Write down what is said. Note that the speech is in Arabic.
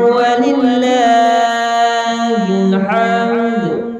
ولله الحمد.